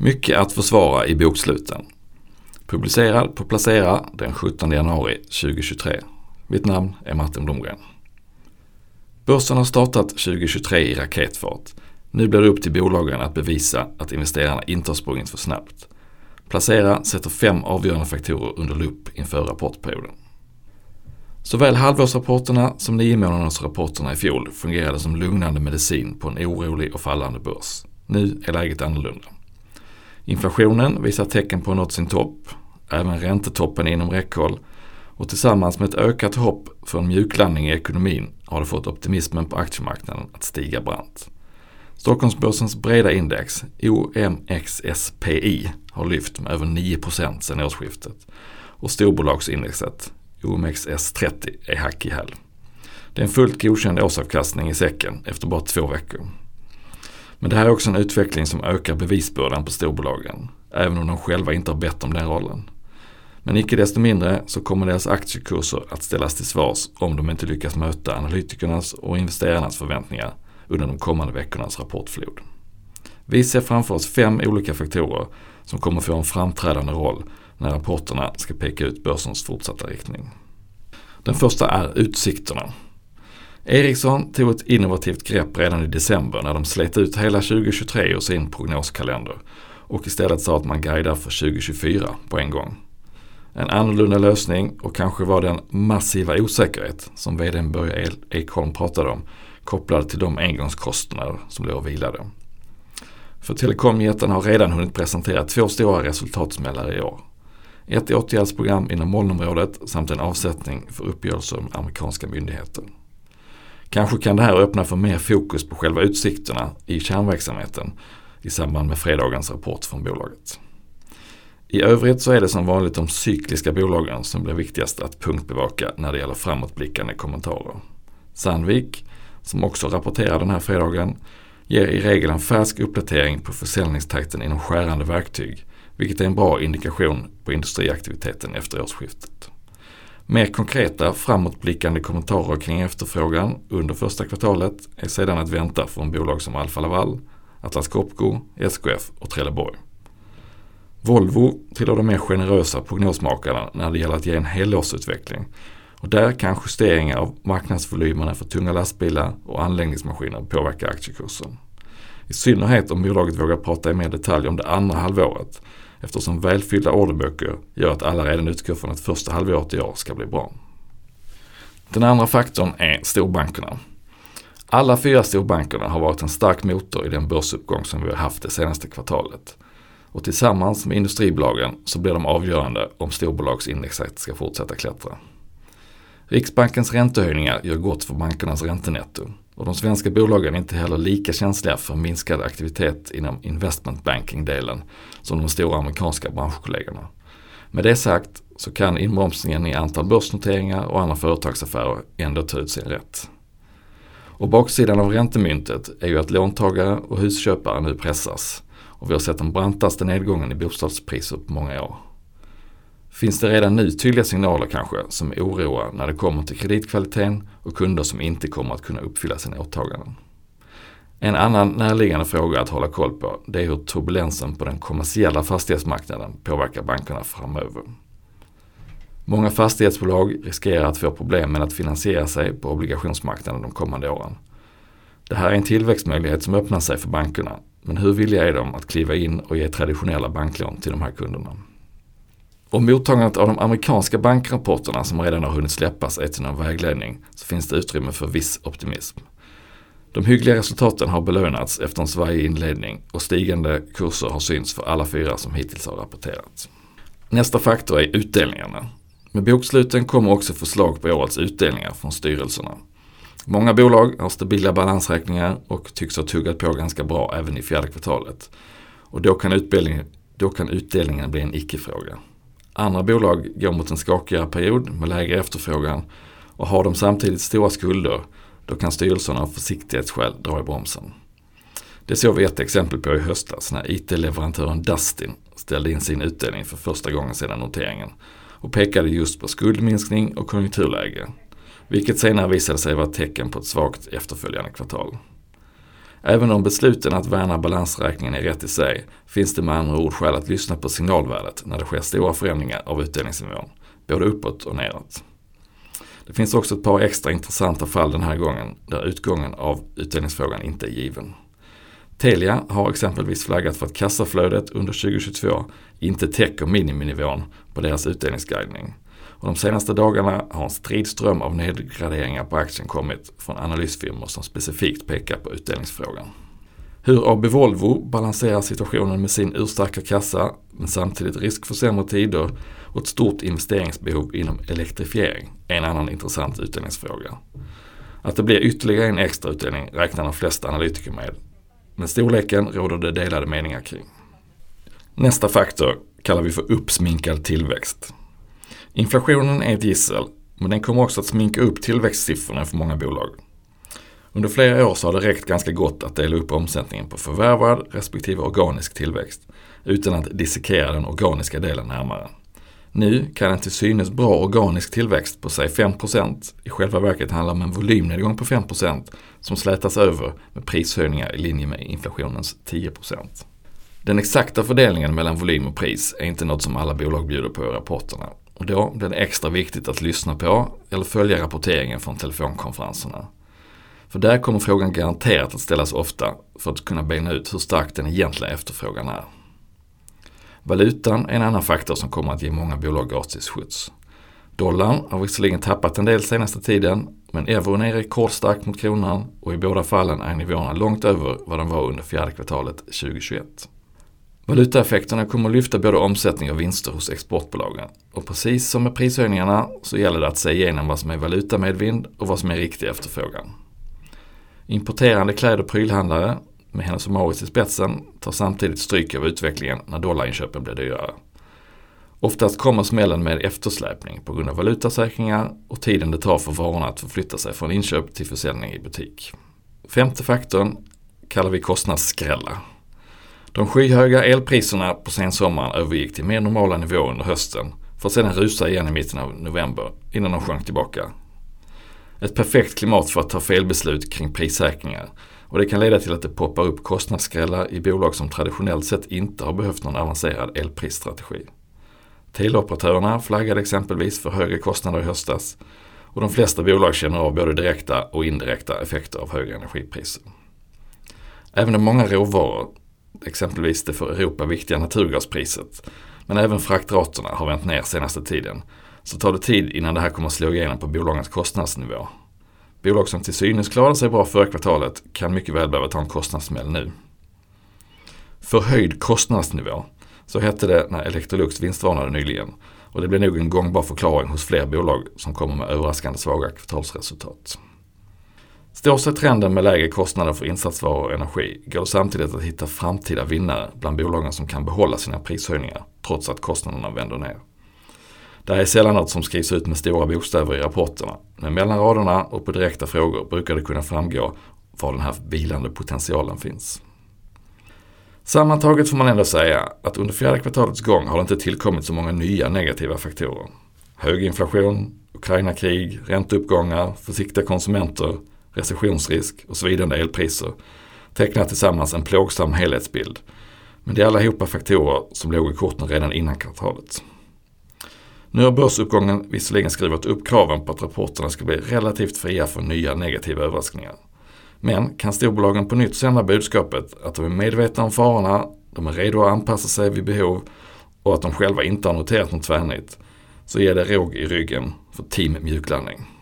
Mycket att försvara i boksluten. Publicerad på Placera den 17 januari 2023. Mitt namn är Martin Blomgren. Börsen har startat 2023 i raketfart. Nu blir det upp till bolagen att bevisa att investerarna inte har sprungit för snabbt. Placera sätter fem avgörande faktorer under lupp inför rapportperioden. Såväl halvårsrapporterna som nio månadersrapporterna i fjol fungerade som lugnande medicin på en orolig och fallande börs. Nu är läget annorlunda. Inflationen visar tecken på att nått sin topp. Även räntetoppen är inom räckhåll. Och tillsammans med ett ökat hopp för en mjuklandning i ekonomin har det fått optimismen på aktiemarknaden att stiga brant. Stockholmsbörsens breda index, OMXSPI, har lyft med över 9% sedan årsskiftet. Och storbolagsindexet, OMXS30, är hack i häl. Det är en fullt godkänd årsavkastning i säcken efter bara två veckor. Men det här är också en utveckling som ökar bevisbördan på storbolagen, även om de själva inte har bett om den rollen. Men icke desto mindre så kommer deras aktiekurser att ställas till svars om de inte lyckas möta analytikernas och investerarnas förväntningar under de kommande veckornas rapportflod. Vi ser framför oss fem olika faktorer som kommer få en framträdande roll när rapporterna ska peka ut börsens fortsatta riktning. Den första är utsikterna. Ericsson tog ett innovativt grepp redan i december när de slet ut hela 2023 ur sin prognoskalender och istället sa att man guidar för 2024 på en gång. En annorlunda lösning och kanske var den massiva osäkerhet som vdn Börje e- Ekholm pratade om kopplad till de engångskostnader som låg och vilade. För telekomjätten har redan hunnit presentera två stora resultatsmällar i år. Ett åtgärdsprogram inom molnområdet samt en avsättning för uppgörelser med amerikanska myndigheter. Kanske kan det här öppna för mer fokus på själva utsikterna i kärnverksamheten i samband med fredagens rapport från bolaget. I övrigt så är det som vanligt de cykliska bolagen som blir viktigast att punktbevaka när det gäller framåtblickande kommentarer. Sandvik, som också rapporterar den här fredagen, ger i regel en färsk uppdatering på försäljningstakten inom skärande verktyg, vilket är en bra indikation på industriaktiviteten efter årsskiftet. Mer konkreta framåtblickande kommentarer kring efterfrågan under första kvartalet är sedan att vänta från bolag som Alfa Laval, Atlas Copco, SKF och Trelleborg. Volvo tillhör de mer generösa prognosmakarna när det gäller att ge en helårsutveckling. Och där kan justeringar av marknadsvolymerna för tunga lastbilar och anläggningsmaskiner påverka aktiekursen. I synnerhet om bolaget vågar prata i mer detalj om det andra halvåret eftersom välfyllda orderböcker gör att alla redan utgår från att första halvåret i år ska bli bra. Den andra faktorn är storbankerna. Alla fyra storbankerna har varit en stark motor i den börsuppgång som vi har haft det senaste kvartalet. Och tillsammans med industribolagen så blir de avgörande om storbolagsindexet ska fortsätta klättra. Riksbankens räntehöjningar gör gott för bankernas räntenetto och de svenska bolagen är inte heller lika känsliga för minskad aktivitet inom investment banking-delen som de stora amerikanska branschkollegorna. Med det sagt så kan inbromsningen i antal börsnoteringar och andra företagsaffärer ändå ta ut sin rätt. Och baksidan av räntemyntet är ju att låntagare och husköpare nu pressas och vi har sett den brantaste nedgången i bostadspriser på många år. Finns det redan nu tydliga signaler kanske som oroar när det kommer till kreditkvaliteten och kunder som inte kommer att kunna uppfylla sina åtaganden. En annan närliggande fråga att hålla koll på det är hur turbulensen på den kommersiella fastighetsmarknaden påverkar bankerna framöver. Många fastighetsbolag riskerar att få problem med att finansiera sig på obligationsmarknaden de kommande åren. Det här är en tillväxtmöjlighet som öppnar sig för bankerna men hur villiga är de att kliva in och ge traditionella banklån till de här kunderna? Om mottagandet av de amerikanska bankrapporterna som redan har hunnit släppas är till någon vägledning så finns det utrymme för viss optimism. De hyggliga resultaten har belönats efter en svajig inledning och stigande kurser har synts för alla fyra som hittills har rapporterats. Nästa faktor är utdelningarna. Med boksluten kommer också förslag på årets utdelningar från styrelserna. Många bolag har stabila balansräkningar och tycks ha tuggat på ganska bra även i fjärde kvartalet. Och då kan, utdelningen, då kan utdelningen bli en icke-fråga. Andra bolag går mot en skakigare period med lägre efterfrågan och har de samtidigt stora skulder då kan styrelserna av försiktighetsskäl dra i bromsen. Det såg vi ett exempel på i höstas när IT-leverantören Dustin ställde in sin utdelning för första gången sedan noteringen och pekade just på skuldminskning och konjunkturläge, vilket senare visade sig vara ett tecken på ett svagt efterföljande kvartal. Även om besluten att värna balansräkningen är rätt i sig finns det med andra ord skäl att lyssna på signalvärdet när det sker stora förändringar av utdelningsnivån, både uppåt och neråt. Det finns också ett par extra intressanta fall den här gången där utgången av utdelningsfrågan inte är given. Telia har exempelvis flaggat för att kassaflödet under 2022 inte täcker miniminivån på deras utdelningsguidning. Och de senaste dagarna har en stridström av nedgraderingar på aktien kommit från analysfirmor som specifikt pekar på utdelningsfrågan. Hur AB Volvo balanserar situationen med sin urstarka kassa men samtidigt risk för sämre tider och ett stort investeringsbehov inom elektrifiering är en annan intressant utdelningsfråga. Att det blir ytterligare en extra utdelning räknar de flesta analytiker med. Men storleken råder det delade meningar kring. Nästa faktor kallar vi för uppsminkad tillväxt. Inflationen är ett gissel, men den kommer också att sminka upp tillväxtsiffrorna för många bolag. Under flera år så har det räckt ganska gott att dela upp omsättningen på förvärvad respektive organisk tillväxt utan att dissekera den organiska delen närmare. Nu kan en till synes bra organisk tillväxt på säg 5% i själva verket handla om en volymnedgång på 5% som slätas över med prishöjningar i linje med inflationens 10%. Den exakta fördelningen mellan volym och pris är inte något som alla bolag bjuder på i rapporterna och då blir det extra viktigt att lyssna på eller följa rapporteringen från telefonkonferenserna. För där kommer frågan garanterat att ställas ofta för att kunna bena ut hur stark den egentliga efterfrågan är. Valutan är en annan faktor som kommer att ge många bolag gratis skjuts. Dollarn har visserligen tappat en del senaste tiden, men euron är rekordstark mot kronan och i båda fallen är nivåerna långt över vad de var under fjärde kvartalet 2021. Valutaeffekterna kommer att lyfta både omsättning och vinster hos exportbolagen. Och precis som med prishöjningarna så gäller det att se igenom vad som är valutamedvind och vad som är riktig efterfrågan. Importerande kläd och prylhandlare med Hennes och Mauritz i spetsen tar samtidigt stryk av utvecklingen när dollarinköpen blir dyrare. Oftast kommer smällen med eftersläpning på grund av valutasäkringar och tiden det tar för varorna att förflytta sig från inköp till försäljning i butik. Femte faktorn kallar vi kostnadsskrällar. De skyhöga elpriserna på sensommaren övergick till mer normala nivåer under hösten för att sedan rusa igen i mitten av november innan de sjönk tillbaka. Ett perfekt klimat för att ta felbeslut kring prissäkringar och det kan leda till att det poppar upp kostnadsskrällar i bolag som traditionellt sett inte har behövt någon avancerad elprisstrategi. Teleoperatörerna flaggade exempelvis för högre kostnader i höstas och de flesta bolag känner av både direkta och indirekta effekter av högre energipriser. Även om många råvaror, exempelvis det för Europa viktiga naturgaspriset, men även fraktraterna har vänt ner senaste tiden, så tar det tid innan det här kommer att slå igenom på bolagens kostnadsnivå. Bolag som till synes klarade sig bra förra kvartalet kan mycket väl behöva ta en kostnadssmäll nu. Förhöjd kostnadsnivå, så hette det när Electrolux vinstvarnade nyligen. Och det blir nog en gångbar förklaring hos fler bolag som kommer med överraskande svaga kvartalsresultat. Står sig trenden med lägre kostnader för insatsvaror och energi går det samtidigt att hitta framtida vinnare bland bolagen som kan behålla sina prishöjningar trots att kostnaderna vänder ner. Det här är sällan något som skrivs ut med stora bokstäver i rapporterna. Men mellan raderna och på direkta frågor brukar det kunna framgå var den här vilande potentialen finns. Sammantaget får man ändå säga att under fjärde kvartalets gång har det inte tillkommit så många nya negativa faktorer. Hög inflation, Ukraina-krig, ränteuppgångar, försiktiga konsumenter, recessionsrisk och svidande elpriser tecknar tillsammans en plågsam helhetsbild. Men det är allihopa faktorer som låg i korten redan innan kvartalet. Nu har börsuppgången visserligen skrivit upp kraven på att rapporterna ska bli relativt fria från nya negativa överraskningar. Men kan storbolagen på nytt sända budskapet att de är medvetna om farorna, de är redo att anpassa sig vid behov och att de själva inte har noterat något tvärnit, så ger det råg i ryggen för team mjuklandning.